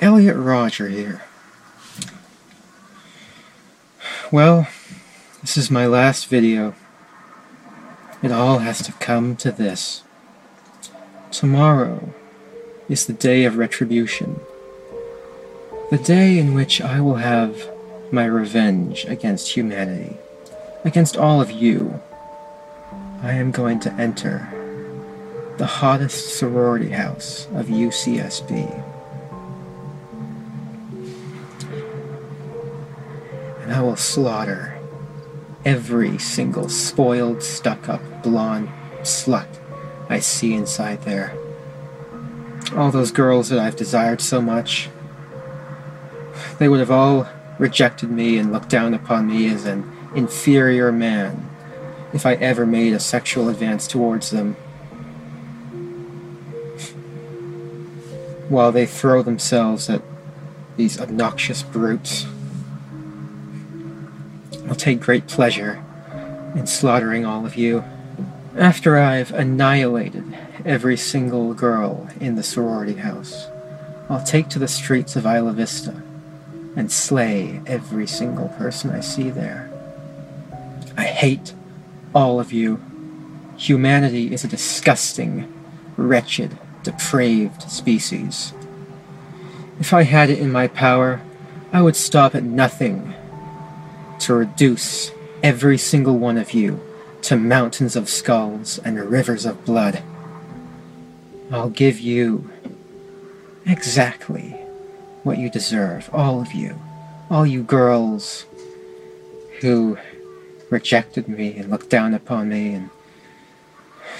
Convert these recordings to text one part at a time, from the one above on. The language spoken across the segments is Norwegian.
Elliot Roger here. Well, this is my last video. It all has to come to this. Tomorrow is the day of retribution. The day in which I will have my revenge against humanity, against all of you. I am going to enter the hottest sorority house of UCSB. And I will slaughter every single spoiled, stuck up, blonde slut I see inside there. All those girls that I've desired so much. They would have all rejected me and looked down upon me as an inferior man if I ever made a sexual advance towards them. While they throw themselves at these obnoxious brutes. I'll take great pleasure in slaughtering all of you. After I've annihilated every single girl in the sorority house, I'll take to the streets of Isla Vista and slay every single person I see there. I hate all of you. Humanity is a disgusting, wretched, depraved species. If I had it in my power, I would stop at nothing to reduce every single one of you to mountains of skulls and rivers of blood. I'll give you exactly what you deserve, all of you, all you girls who rejected me and looked down upon me and,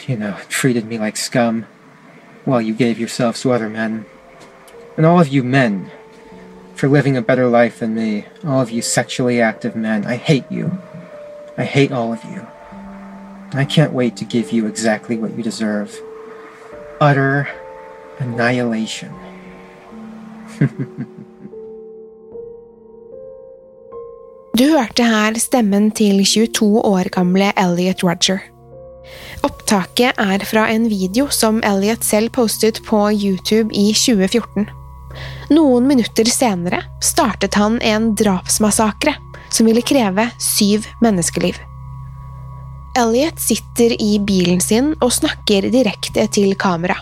you know, treated me like scum while you gave yourselves to other men. And all of you men for living a better life than me, all of you sexually active men. I hate you. I hate all of you. I can't wait to give you exactly what you deserve utter annihilation. Du hørte her stemmen til 22 år gamle Elliot Roger. Opptaket er fra en video som Elliot selv postet på YouTube i 2014. Noen minutter senere startet han en drapsmassakre som ville kreve syv menneskeliv. Elliot sitter i bilen sin og snakker direkte til kamera.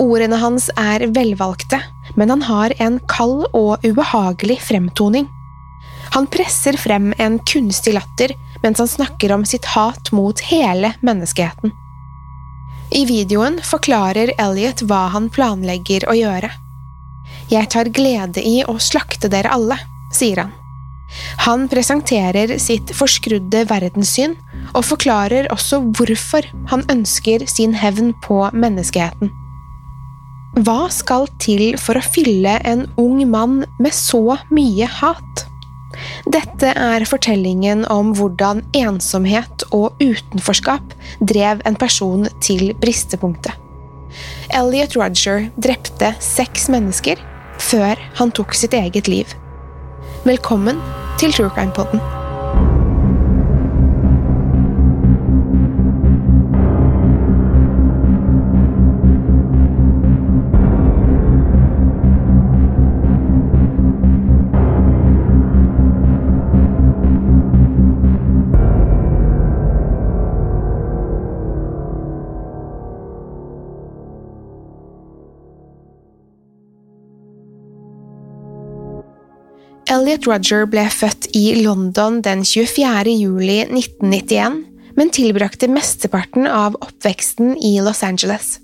Ordene hans er velvalgte, men han har en kald og ubehagelig fremtoning. Han presser frem en kunstig latter mens han snakker om sitt hat mot hele menneskeheten. I videoen forklarer Elliot hva han planlegger å gjøre. Jeg tar glede i å slakte dere alle, sier han. Han presenterer sitt forskrudde verdenssyn, og forklarer også hvorfor han ønsker sin hevn på menneskeheten. Hva skal til for å fylle en ung mann med så mye hat? Dette er fortellingen om hvordan ensomhet og utenforskap drev en person til bristepunktet. Elliot Roger drepte seks mennesker før han tok sitt eget liv. Velkommen til True Crime Podden. Elliot Roger ble født i London den 24. juli 1991, men tilbrakte mesteparten av oppveksten i Los Angeles.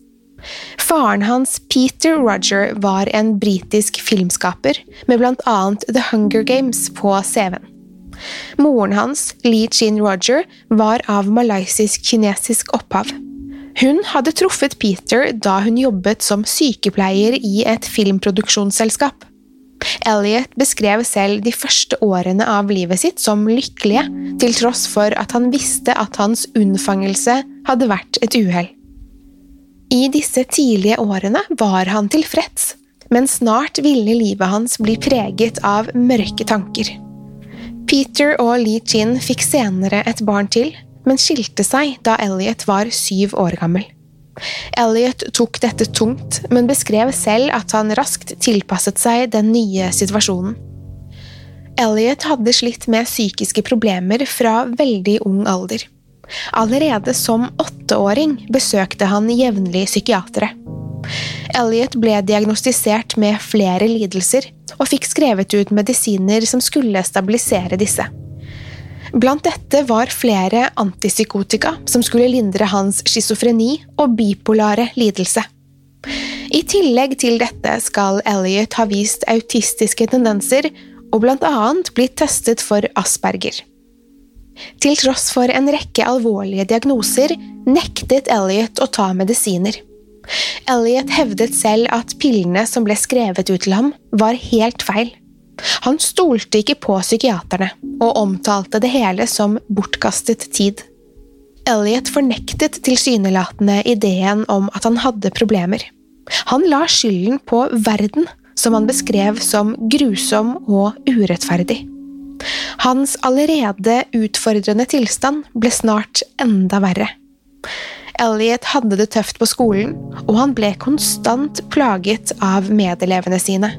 Faren hans, Peter Roger, var en britisk filmskaper, med blant annet The Hunger Games på CV-en. Moren hans, Lee Chin Roger, var av malaysisk-kinesisk opphav. Hun hadde truffet Peter da hun jobbet som sykepleier i et filmproduksjonsselskap. Elliot beskrev selv de første årene av livet sitt som lykkelige, til tross for at han visste at hans unnfangelse hadde vært et uhell. I disse tidlige årene var han tilfreds, men snart ville livet hans bli preget av mørke tanker. Peter og Lee Chin fikk senere et barn til, men skilte seg da Elliot var syv år gammel. Elliot tok dette tungt, men beskrev selv at han raskt tilpasset seg den nye situasjonen. Elliot hadde slitt med psykiske problemer fra veldig ung alder. Allerede som åtteåring besøkte han jevnlig psykiatere. Elliot ble diagnostisert med flere lidelser og fikk skrevet ut medisiner som skulle stabilisere disse. Blant dette var flere antipsykotika som skulle lindre hans schizofreni og bipolare lidelse. I tillegg til dette skal Elliot ha vist autistiske tendenser og blant annet blitt testet for asperger. Til tross for en rekke alvorlige diagnoser nektet Elliot å ta medisiner. Elliot hevdet selv at pillene som ble skrevet ut til ham, var helt feil. Han stolte ikke på psykiaterne, og omtalte det hele som bortkastet tid. Elliot fornektet tilsynelatende ideen om at han hadde problemer. Han la skylden på verden, som han beskrev som grusom og urettferdig. Hans allerede utfordrende tilstand ble snart enda verre. Elliot hadde det tøft på skolen, og han ble konstant plaget av medelevene sine.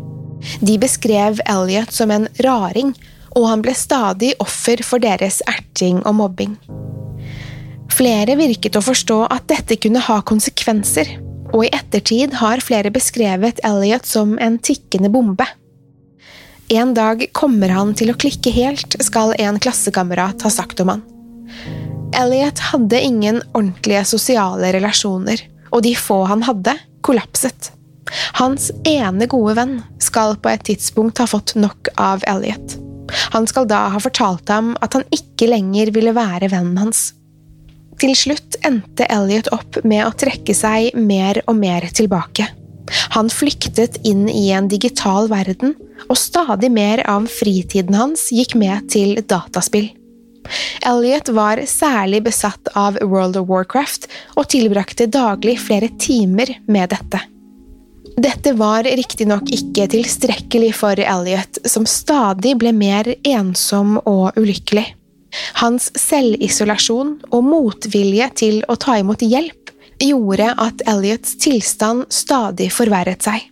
De beskrev Elliot som en raring, og han ble stadig offer for deres erting og mobbing. Flere virket å forstå at dette kunne ha konsekvenser, og i ettertid har flere beskrevet Elliot som en tikkende bombe. En dag kommer han til å klikke helt, skal en klassekamerat ha sagt om han. Elliot hadde ingen ordentlige sosiale relasjoner, og de få han hadde, kollapset. Hans ene gode venn skal på et tidspunkt ha fått nok av Elliot. Han skal da ha fortalt ham at han ikke lenger ville være vennen hans. Til slutt endte Elliot opp med å trekke seg mer og mer tilbake. Han flyktet inn i en digital verden, og stadig mer av fritiden hans gikk med til dataspill. Elliot var særlig besatt av World of Warcraft og tilbrakte daglig flere timer med dette. Dette var riktignok ikke tilstrekkelig for Elliot, som stadig ble mer ensom og ulykkelig. Hans selvisolasjon og motvilje til å ta imot hjelp gjorde at Elliots tilstand stadig forverret seg.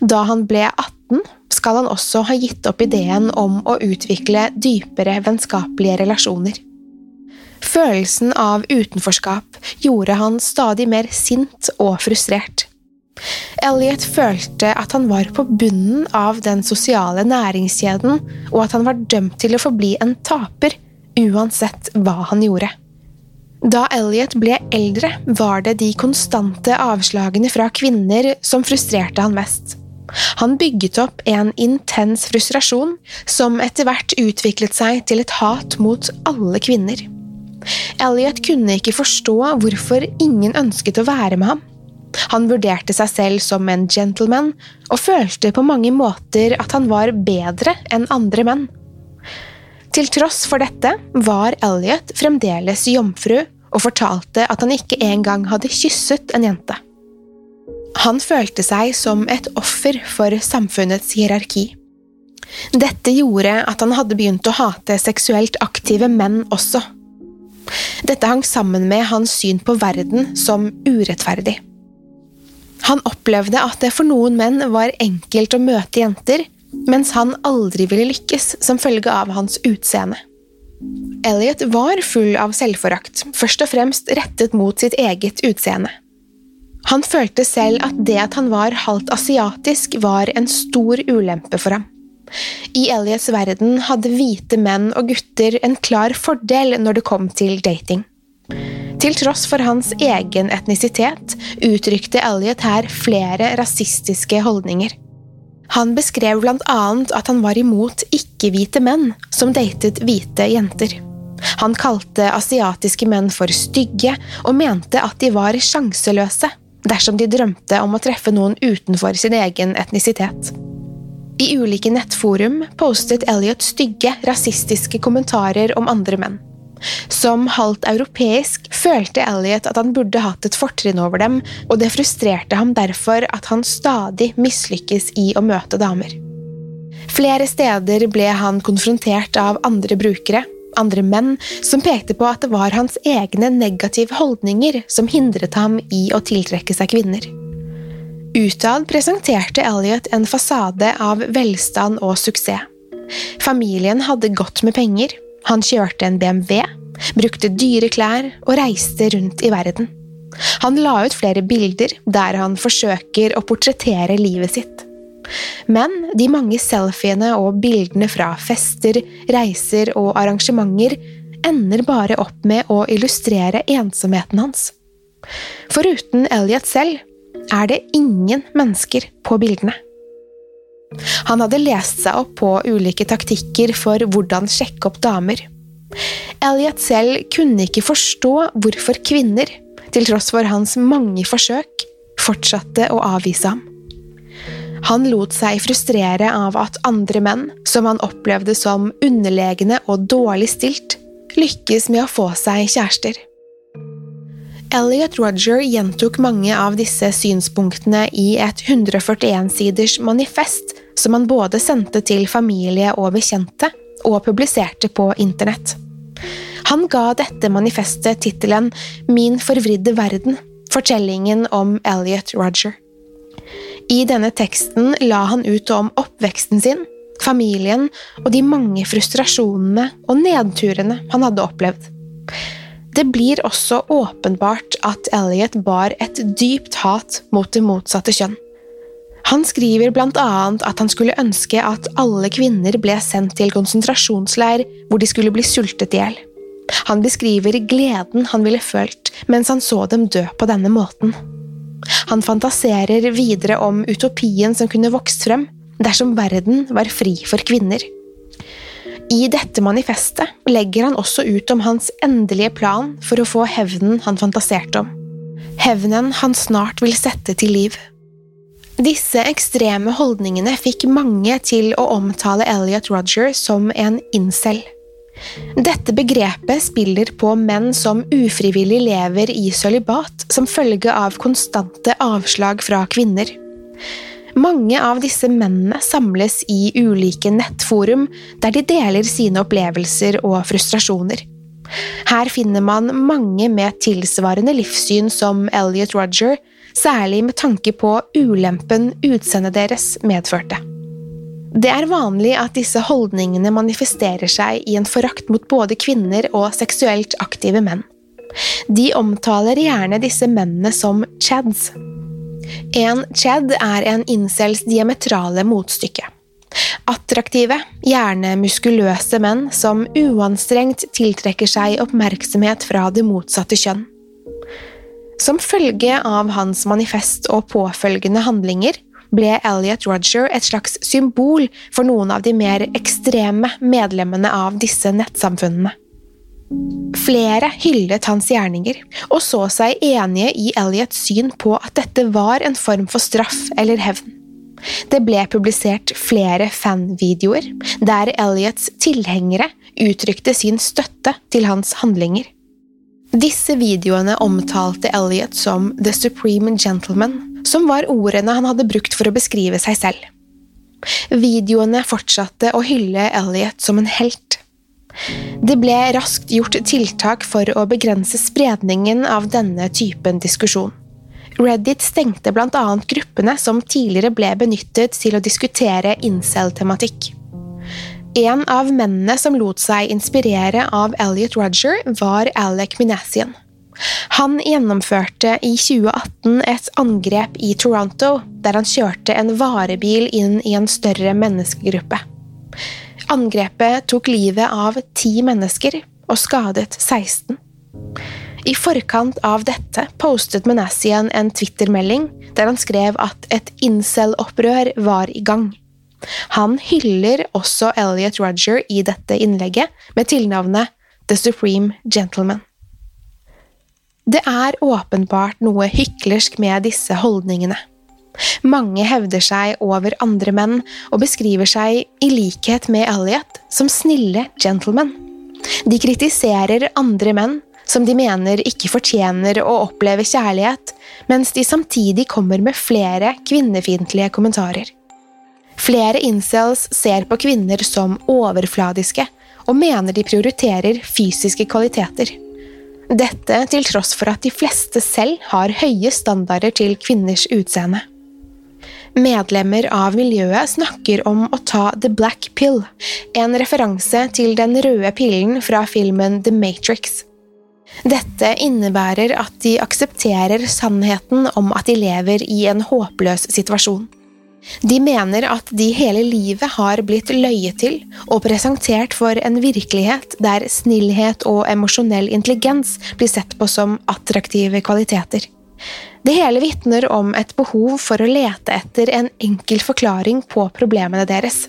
Da han ble 18, skal han også ha gitt opp ideen om å utvikle dypere vennskapelige relasjoner. Følelsen av utenforskap gjorde han stadig mer sint og frustrert. Elliot følte at han var på bunnen av den sosiale næringskjeden, og at han var dømt til å forbli en taper, uansett hva han gjorde. Da Elliot ble eldre, var det de konstante avslagene fra kvinner som frustrerte han mest. Han bygget opp en intens frustrasjon, som etter hvert utviklet seg til et hat mot alle kvinner. Elliot kunne ikke forstå hvorfor ingen ønsket å være med ham. Han vurderte seg selv som en gentleman, og følte på mange måter at han var bedre enn andre menn. Til tross for dette var Elliot fremdeles jomfru og fortalte at han ikke engang hadde kysset en jente. Han følte seg som et offer for samfunnets hierarki. Dette gjorde at han hadde begynt å hate seksuelt aktive menn også. Dette hang sammen med hans syn på verden som urettferdig. Han opplevde at det for noen menn var enkelt å møte jenter, mens han aldri ville lykkes som følge av hans utseende. Elliot var full av selvforakt, først og fremst rettet mot sitt eget utseende. Han følte selv at det at han var halvt asiatisk, var en stor ulempe for ham. I Elliots verden hadde hvite menn og gutter en klar fordel når det kom til dating. Til tross for hans egen etnisitet uttrykte Elliot her flere rasistiske holdninger. Han beskrev blant annet at han var imot ikke-hvite menn som datet hvite jenter. Han kalte asiatiske menn for stygge, og mente at de var sjanseløse dersom de drømte om å treffe noen utenfor sin egen etnisitet. I ulike nettforum postet Elliot stygge, rasistiske kommentarer om andre menn. Som halvt europeisk følte Elliot at han burde hatt et fortrinn over dem, og det frustrerte ham derfor at han stadig mislykkes i å møte damer. Flere steder ble han konfrontert av andre brukere, andre menn, som pekte på at det var hans egne negative holdninger som hindret ham i å tiltrekke seg kvinner. Utad presenterte Elliot en fasade av velstand og suksess. Familien hadde godt med penger, han kjørte en BMW, brukte dyre klær og reiste rundt i verden. Han la ut flere bilder der han forsøker å portrettere livet sitt. Men de mange selfiene og bildene fra fester, reiser og arrangementer ender bare opp med å illustrere ensomheten hans. Foruten Elliot selv er det ingen mennesker på bildene. Han hadde lest seg opp på ulike taktikker for hvordan sjekke opp damer. Elliot selv kunne ikke forstå hvorfor kvinner, til tross for hans mange forsøk, fortsatte å avvise ham. Han lot seg frustrere av at andre menn, som han opplevde som underlegne og dårlig stilt, lykkes med å få seg kjærester. Elliot Roger gjentok mange av disse synspunktene i et 141-siders manifest som han både sendte til familie og bekjente, og publiserte på internett. Han ga dette manifestet tittelen Min forvridde verden – fortellingen om Elliot Roger. I denne teksten la han ut om oppveksten sin, familien og de mange frustrasjonene og nedturene han hadde opplevd. Det blir også åpenbart at Elliot bar et dypt hat mot det motsatte kjønn. Han skriver blant annet at han skulle ønske at alle kvinner ble sendt til konsentrasjonsleir hvor de skulle bli sultet i hjel. Han beskriver gleden han ville følt mens han så dem dø på denne måten. Han fantaserer videre om utopien som kunne vokst frem dersom verden var fri for kvinner. I dette manifestet legger han også ut om hans endelige plan for å få hevnen han fantaserte om. Hevnen han snart vil sette til liv. Disse ekstreme holdningene fikk mange til å omtale Elliot Roger som en incel. Dette begrepet spiller på menn som ufrivillig lever i sølibat som følge av konstante avslag fra kvinner. Mange av disse mennene samles i ulike nettforum, der de deler sine opplevelser og frustrasjoner. Her finner man mange med tilsvarende livssyn som Elliot Roger, særlig med tanke på ulempen utseendet deres medførte. Det er vanlig at disse holdningene manifesterer seg i en forakt mot både kvinner og seksuelt aktive menn. De omtaler gjerne disse mennene som chads. En chad er en incels diametrale motstykke. Attraktive, gjerne muskuløse menn som uanstrengt tiltrekker seg oppmerksomhet fra det motsatte kjønn. Som følge av hans manifest og påfølgende handlinger ble Elliot Roger et slags symbol for noen av de mer ekstreme medlemmene av disse nettsamfunnene. Flere hyllet hans gjerninger, og så seg enige i Elliots syn på at dette var en form for straff eller hevn. Det ble publisert flere fanvideoer der Elliots tilhengere uttrykte sin støtte til hans handlinger. Disse videoene omtalte Elliot som The Supreme Gentleman, som var ordene han hadde brukt for å beskrive seg selv. Videoene fortsatte å hylle Elliot som en helt. Det ble raskt gjort tiltak for å begrense spredningen av denne typen diskusjon. Reddit stengte annet gruppene som tidligere ble benyttet til å diskutere incel-tematikk. En av mennene som lot seg inspirere av Elliot Roger, var Alec Minassian. Han gjennomførte i 2018 et angrep i Toronto, der han kjørte en varebil inn i en større menneskegruppe. Angrepet tok livet av ti mennesker og skadet 16. I forkant av dette postet Manassian en Twitter-melding der han skrev at et incel-opprør var i gang. Han hyller også Elliot Roger i dette innlegget, med tilnavnet The Supreme Gentleman. Det er åpenbart noe hyklersk med disse holdningene. Mange hevder seg over andre menn og beskriver seg, i likhet med Elliot, som snille gentlemen. De kritiserer andre menn som de mener ikke fortjener å oppleve kjærlighet, mens de samtidig kommer med flere kvinnefiendtlige kommentarer. Flere incels ser på kvinner som overfladiske og mener de prioriterer fysiske kvaliteter. Dette til tross for at de fleste selv har høye standarder til kvinners utseende. Medlemmer av miljøet snakker om å ta The Black Pill, en referanse til den røde pillen fra filmen The Matrix. Dette innebærer at de aksepterer sannheten om at de lever i en håpløs situasjon. De mener at de hele livet har blitt løyet til og presentert for en virkelighet der snillhet og emosjonell intelligens blir sett på som attraktive kvaliteter. Det hele vitner om et behov for å lete etter en enkel forklaring på problemene deres.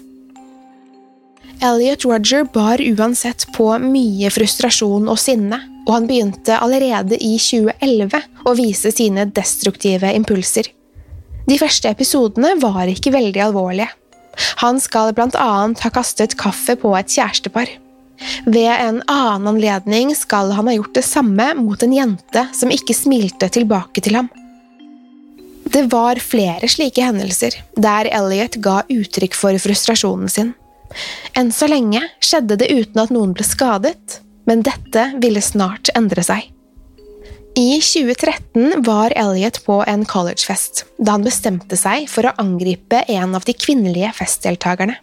Elliot Roger bar uansett på mye frustrasjon og sinne, og han begynte allerede i 2011 å vise sine destruktive impulser. De første episodene var ikke veldig alvorlige. Han skal blant annet ha kastet kaffe på et kjærestepar. Ved en annen anledning skal han ha gjort det samme mot en jente som ikke smilte tilbake til ham. Det var flere slike hendelser, der Elliot ga uttrykk for frustrasjonen sin. Enn så lenge skjedde det uten at noen ble skadet, men dette ville snart endre seg. I 2013 var Elliot på en collegefest, da han bestemte seg for å angripe en av de kvinnelige festdeltakerne.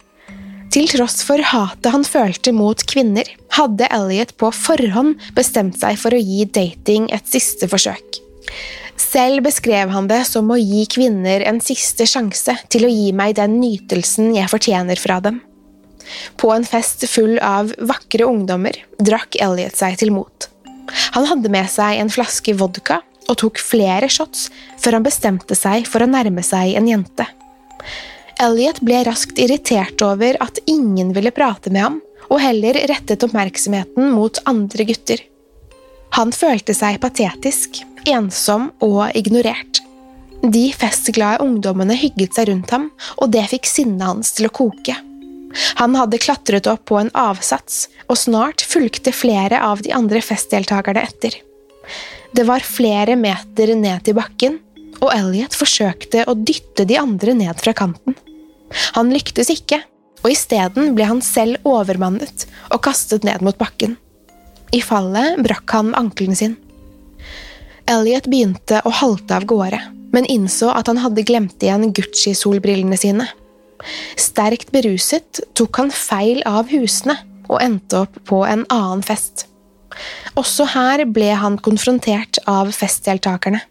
Til tross for hatet han følte mot kvinner, hadde Elliot på forhånd bestemt seg for å gi dating et siste forsøk. Selv beskrev han det som å gi kvinner en siste sjanse til å gi meg den nytelsen jeg fortjener fra dem. På en fest full av vakre ungdommer drakk Elliot seg til mot. Han hadde med seg en flaske vodka og tok flere shots før han bestemte seg for å nærme seg en jente. Elliot ble raskt irritert over at ingen ville prate med ham, og heller rettet oppmerksomheten mot andre gutter. Han følte seg patetisk, ensom og ignorert. De festglade ungdommene hygget seg rundt ham, og det fikk sinnet hans til å koke. Han hadde klatret opp på en avsats, og snart fulgte flere av de andre festdeltakerne etter. Det var flere meter ned til bakken, og Elliot forsøkte å dytte de andre ned fra kanten. Han lyktes ikke, og isteden ble han selv overmannet og kastet ned mot bakken. I fallet brakk han ankelen sin. Elliot begynte å halte av gårde, men innså at han hadde glemt igjen Gucci-solbrillene sine. Sterkt beruset tok han feil av husene og endte opp på en annen fest. Også her ble han konfrontert av festdeltakerne.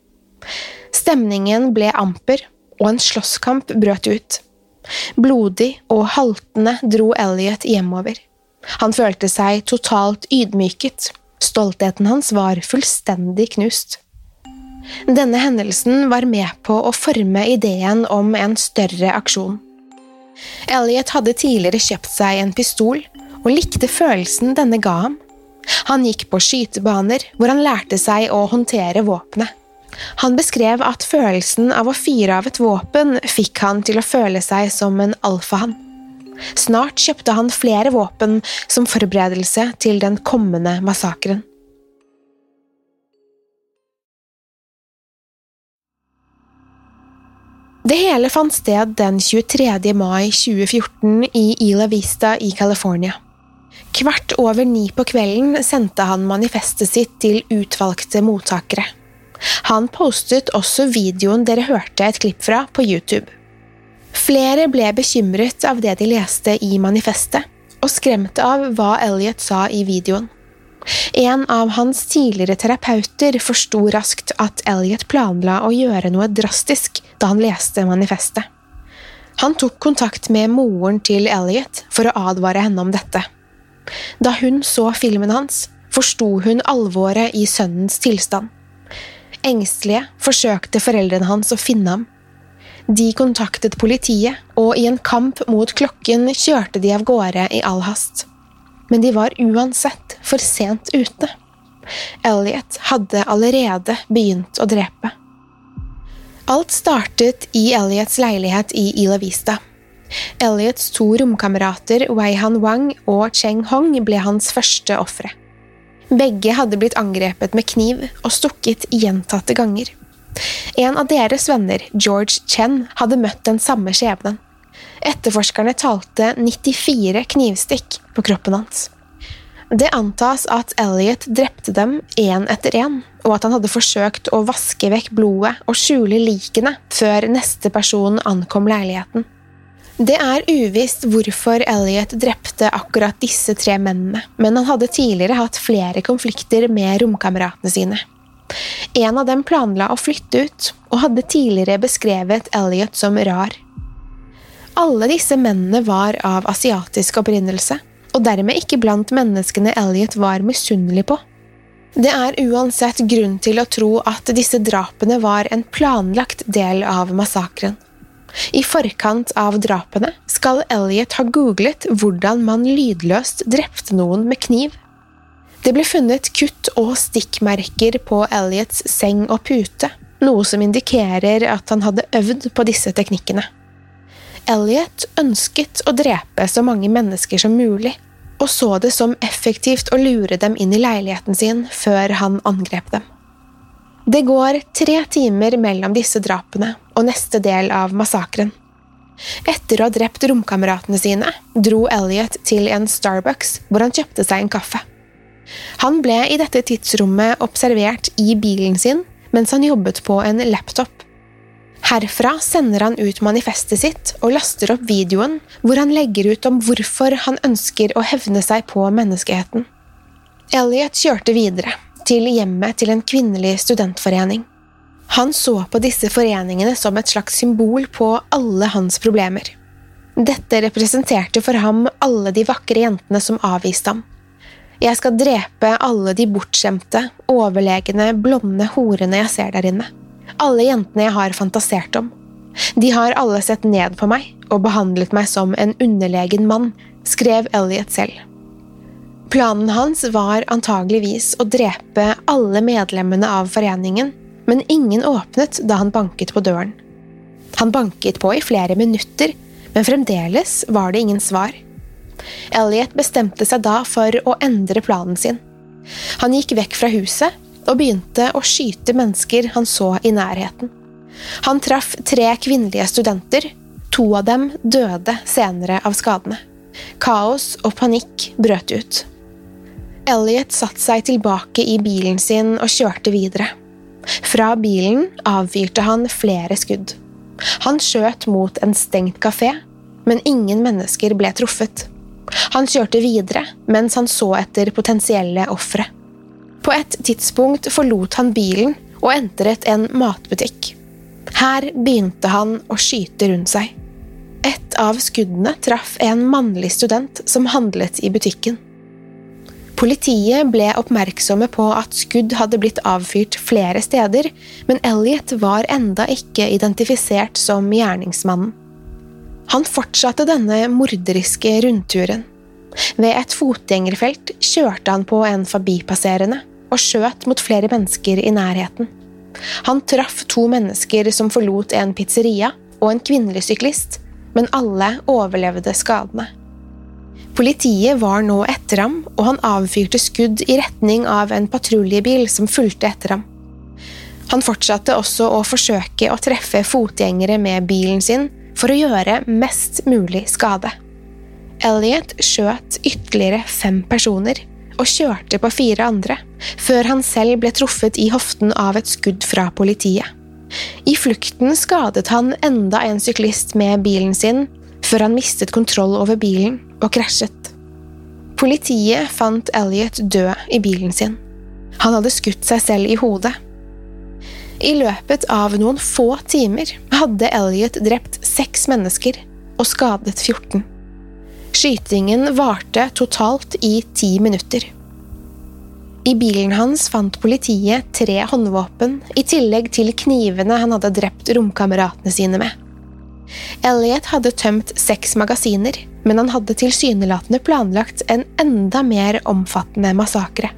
Stemningen ble amper, og en slåsskamp brøt ut. Blodig og haltende dro Elliot hjemover. Han følte seg totalt ydmyket. Stoltheten hans var fullstendig knust. Denne hendelsen var med på å forme ideen om en større aksjon. Elliot hadde tidligere kjøpt seg en pistol, og likte følelsen denne ga ham. Han gikk på skytebaner, hvor han lærte seg å håndtere våpenet. Han beskrev at følelsen av å fyre av et våpen fikk han til å føle seg som en alfahann. Snart kjøpte han flere våpen som forberedelse til den kommende massakren. Det hele fant sted den 23. mai 2014 i Ila Vista i California. Kvart over ni på kvelden sendte han manifestet sitt til utvalgte mottakere. Han postet også videoen dere hørte et klipp fra, på YouTube. Flere ble bekymret av det de leste i manifestet, og skremte av hva Elliot sa i videoen. En av hans tidligere terapeuter forsto raskt at Elliot planla å gjøre noe drastisk da han leste manifestet. Han tok kontakt med moren til Elliot for å advare henne om dette. Da hun så filmen hans, forsto hun alvoret i sønnens tilstand. Engstelige forsøkte foreldrene hans å finne ham. De kontaktet politiet, og i en kamp mot klokken kjørte de av gårde i all hast. Men de var uansett for sent ute. Elliot hadde allerede begynt å drepe. Alt startet i Elliots leilighet i Ila Vista. Elliots to romkamerater Wei-Han Wang og Cheng Hong ble hans første ofre. Begge hadde blitt angrepet med kniv og stukket gjentatte ganger. En av deres venner, George Chen, hadde møtt den samme skjebnen. Etterforskerne talte 94 knivstikk på kroppen hans. Det antas at Elliot drepte dem én etter én, og at han hadde forsøkt å vaske vekk blodet og skjule likene før neste person ankom leiligheten. Det er uvisst hvorfor Elliot drepte akkurat disse tre mennene, men han hadde tidligere hatt flere konflikter med romkameratene sine. En av dem planla å flytte ut, og hadde tidligere beskrevet Elliot som rar. Alle disse mennene var av asiatisk opprinnelse, og dermed ikke blant menneskene Elliot var misunnelig på. Det er uansett grunn til å tro at disse drapene var en planlagt del av massakren. I forkant av drapene skal Elliot ha googlet hvordan man lydløst drepte noen med kniv. Det ble funnet kutt og stikkmerker på Elliots seng og pute, noe som indikerer at han hadde øvd på disse teknikkene. Elliot ønsket å drepe så mange mennesker som mulig, og så det som effektivt å lure dem inn i leiligheten sin før han angrep dem. Det går tre timer mellom disse drapene og neste del av massakren. Etter å ha drept romkameratene sine dro Elliot til en Starbucks hvor han kjøpte seg en kaffe. Han ble i dette tidsrommet observert i bilen sin mens han jobbet på en laptop Herfra sender han ut manifestet sitt og laster opp videoen hvor han legger ut om hvorfor han ønsker å hevne seg på menneskeheten. Elliot kjørte videre, til hjemmet til en kvinnelig studentforening. Han så på disse foreningene som et slags symbol på alle hans problemer. Dette representerte for ham alle de vakre jentene som avviste ham. Jeg skal drepe alle de bortskjemte, overlegne, blonde horene jeg ser der inne alle jentene jeg har fantasert om. De har alle sett ned på meg og behandlet meg som en underlegen mann, skrev Elliot selv. Planen hans var antageligvis å drepe alle medlemmene av foreningen, men ingen åpnet da han banket på døren. Han banket på i flere minutter, men fremdeles var det ingen svar. Elliot bestemte seg da for å endre planen sin. Han gikk vekk fra huset og begynte å skyte mennesker han så i nærheten. Han traff tre kvinnelige studenter, to av dem døde senere av skadene. Kaos og panikk brøt ut. Elliot satte seg tilbake i bilen sin og kjørte videre. Fra bilen avfyrte han flere skudd. Han skjøt mot en stengt kafé, men ingen mennesker ble truffet. Han kjørte videre mens han så etter potensielle ofre. På et tidspunkt forlot han bilen og entret en matbutikk. Her begynte han å skyte rundt seg. Et av skuddene traff en mannlig student som handlet i butikken. Politiet ble oppmerksomme på at skudd hadde blitt avfyrt flere steder, men Elliot var enda ikke identifisert som gjerningsmannen. Han fortsatte denne morderiske rundturen. Ved et fotgjengerfelt kjørte han på en forbipasserende og skjøt mot flere mennesker i nærheten. Han traff to mennesker som forlot en pizzeria, og en kvinnelig syklist, men alle overlevde skadene. Politiet var nå etter ham, og han avfyrte skudd i retning av en patruljebil som fulgte etter ham. Han fortsatte også å forsøke å treffe fotgjengere med bilen sin for å gjøre mest mulig skade. Elliot skjøt ytterligere fem personer og kjørte på fire andre, før han selv ble truffet i hoften av et skudd fra politiet. I flukten skadet han enda en syklist med bilen sin, før han mistet kontroll over bilen og krasjet. Politiet fant Elliot død i bilen sin. Han hadde skutt seg selv i hodet. I løpet av noen få timer hadde Elliot drept seks mennesker og skadet 14. Skytingen varte totalt i ti minutter. I bilen hans fant politiet tre håndvåpen, i tillegg til knivene han hadde drept romkameratene sine med. Elliot hadde tømt seks magasiner, men han hadde tilsynelatende planlagt en enda mer omfattende massakre.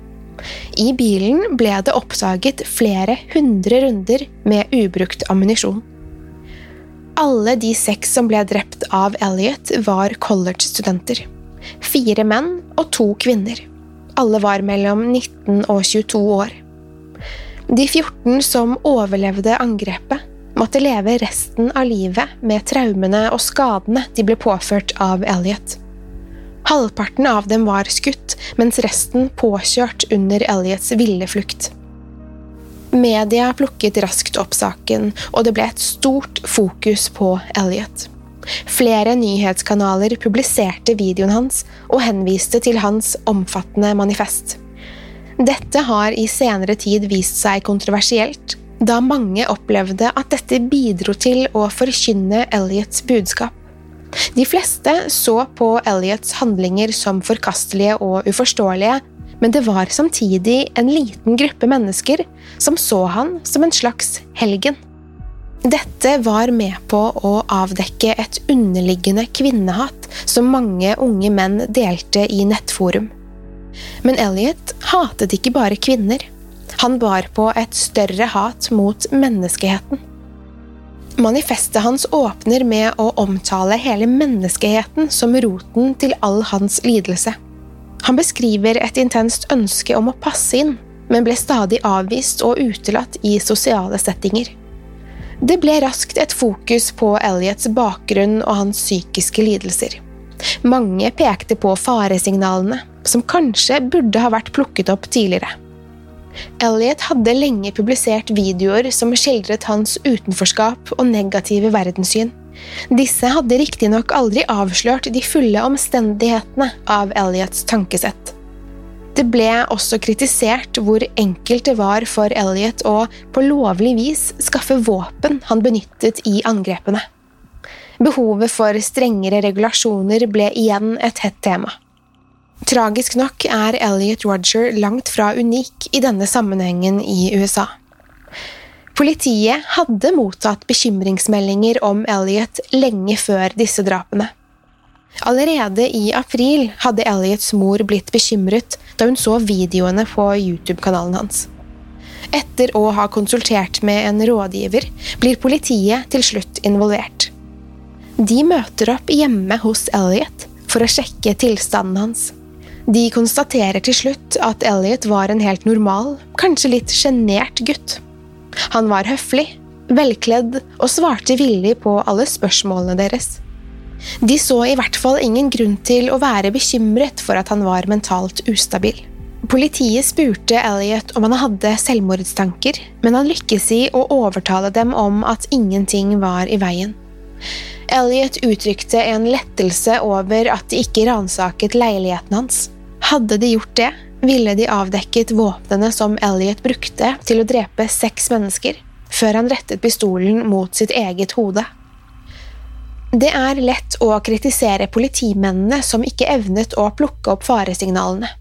I bilen ble det oppdaget flere hundre runder med ubrukt ammunisjon. Alle de seks som ble drept av Elliot, var college-studenter. Fire menn og to kvinner. Alle var mellom 19 og 22 år. De 14 som overlevde angrepet, måtte leve resten av livet med traumene og skadene de ble påført av Elliot. Halvparten av dem var skutt, mens resten påkjørt under Elliots ville flukt. Media plukket raskt opp saken, og det ble et stort fokus på Elliot. Flere nyhetskanaler publiserte videoen hans og henviste til hans omfattende manifest. Dette har i senere tid vist seg kontroversielt, da mange opplevde at dette bidro til å forkynne Elliots budskap. De fleste så på Elliots handlinger som forkastelige og uforståelige, men det var samtidig en liten gruppe mennesker som så han som en slags helgen. Dette var med på å avdekke et underliggende kvinnehat som mange unge menn delte i nettforum. Men Elliot hatet ikke bare kvinner. Han bar på et større hat mot menneskeheten. Manifestet hans åpner med å omtale hele menneskeheten som roten til all hans lidelse. Han beskriver et intenst ønske om å passe inn, men ble stadig avvist og utelatt i sosiale settinger. Det ble raskt et fokus på Elliots bakgrunn og hans psykiske lidelser. Mange pekte på faresignalene, som kanskje burde ha vært plukket opp tidligere. Elliot hadde lenge publisert videoer som skildret hans utenforskap og negative verdenssyn. Disse hadde riktignok aldri avslørt de fulle omstendighetene av Elliots tankesett. Det ble også kritisert hvor enkelt det var for Elliot å på lovlig vis skaffe våpen han benyttet i angrepene. Behovet for strengere regulasjoner ble igjen et hett tema. Tragisk nok er Elliot Roger langt fra unik i denne sammenhengen i USA. Politiet hadde mottatt bekymringsmeldinger om Elliot lenge før disse drapene. Allerede i april hadde Elliots mor blitt bekymret da hun så videoene på YouTube-kanalen hans. Etter å ha konsultert med en rådgiver blir politiet til slutt involvert. De møter opp hjemme hos Elliot for å sjekke tilstanden hans. De konstaterer til slutt at Elliot var en helt normal, kanskje litt sjenert gutt. Han var høflig, velkledd og svarte villig på alle spørsmålene deres. De så i hvert fall ingen grunn til å være bekymret for at han var mentalt ustabil. Politiet spurte Elliot om han hadde selvmordstanker, men han lykkes i å overtale dem om at ingenting var i veien. Elliot uttrykte en lettelse over at de ikke ransaket leiligheten hans. Hadde de gjort det, ville de avdekket våpnene som Elliot brukte til å drepe seks mennesker, før han rettet pistolen mot sitt eget hode. Det er lett å kritisere politimennene som ikke evnet å plukke opp faresignalene.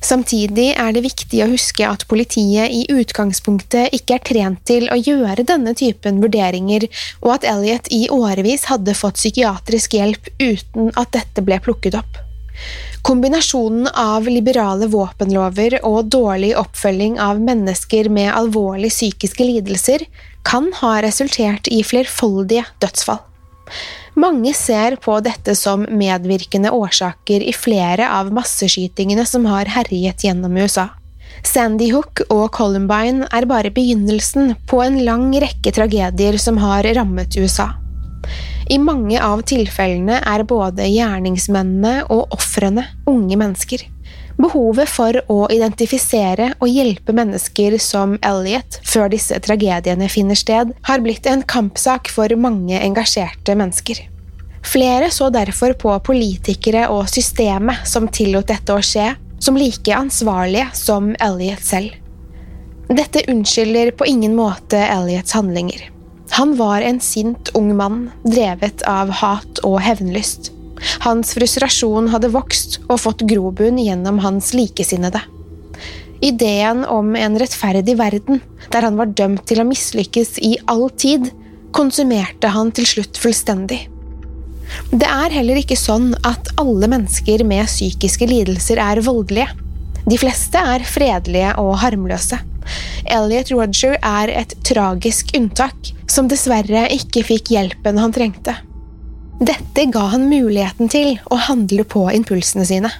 Samtidig er det viktig å huske at politiet i utgangspunktet ikke er trent til å gjøre denne typen vurderinger, og at Elliot i årevis hadde fått psykiatrisk hjelp uten at dette ble plukket opp. Kombinasjonen av liberale våpenlover og dårlig oppfølging av mennesker med alvorlige psykiske lidelser kan ha resultert i flerfoldige dødsfall. Mange ser på dette som medvirkende årsaker i flere av masseskytingene som har herjet gjennom USA. Sandy Hook og Columbine er bare begynnelsen på en lang rekke tragedier som har rammet USA. I mange av tilfellene er både gjerningsmennene og ofrene unge mennesker. Behovet for å identifisere og hjelpe mennesker som Elliot før disse tragediene finner sted, har blitt en kampsak for mange engasjerte mennesker. Flere så derfor på politikere og systemet som tillot dette å skje, som like ansvarlige som Elliot selv. Dette unnskylder på ingen måte Elliots handlinger. Han var en sint ung mann, drevet av hat og hevnlyst. Hans frustrasjon hadde vokst og fått grobunn gjennom hans likesinnede. Ideen om en rettferdig verden, der han var dømt til å mislykkes i all tid, konsumerte han til slutt fullstendig. Det er heller ikke sånn at alle mennesker med psykiske lidelser er voldelige. De fleste er fredelige og harmløse. Elliot Roger er et tragisk unntak, som dessverre ikke fikk hjelpen han trengte. Dette ga han muligheten til å handle på impulsene sine.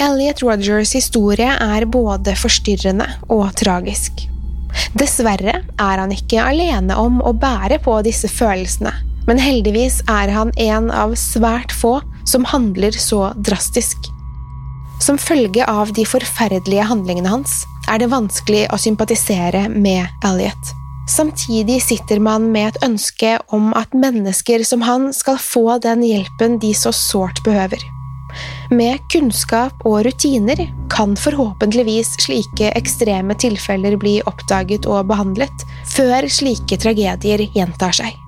Elliot Rogers historie er både forstyrrende og tragisk. Dessverre er han ikke alene om å bære på disse følelsene, men heldigvis er han en av svært få som handler så drastisk. Som følge av de forferdelige handlingene hans er det vanskelig å sympatisere med Elliot. Samtidig sitter man med et ønske om at mennesker som han skal få den hjelpen de så sårt behøver. Med kunnskap og rutiner kan forhåpentligvis slike ekstreme tilfeller bli oppdaget og behandlet, før slike tragedier gjentar seg.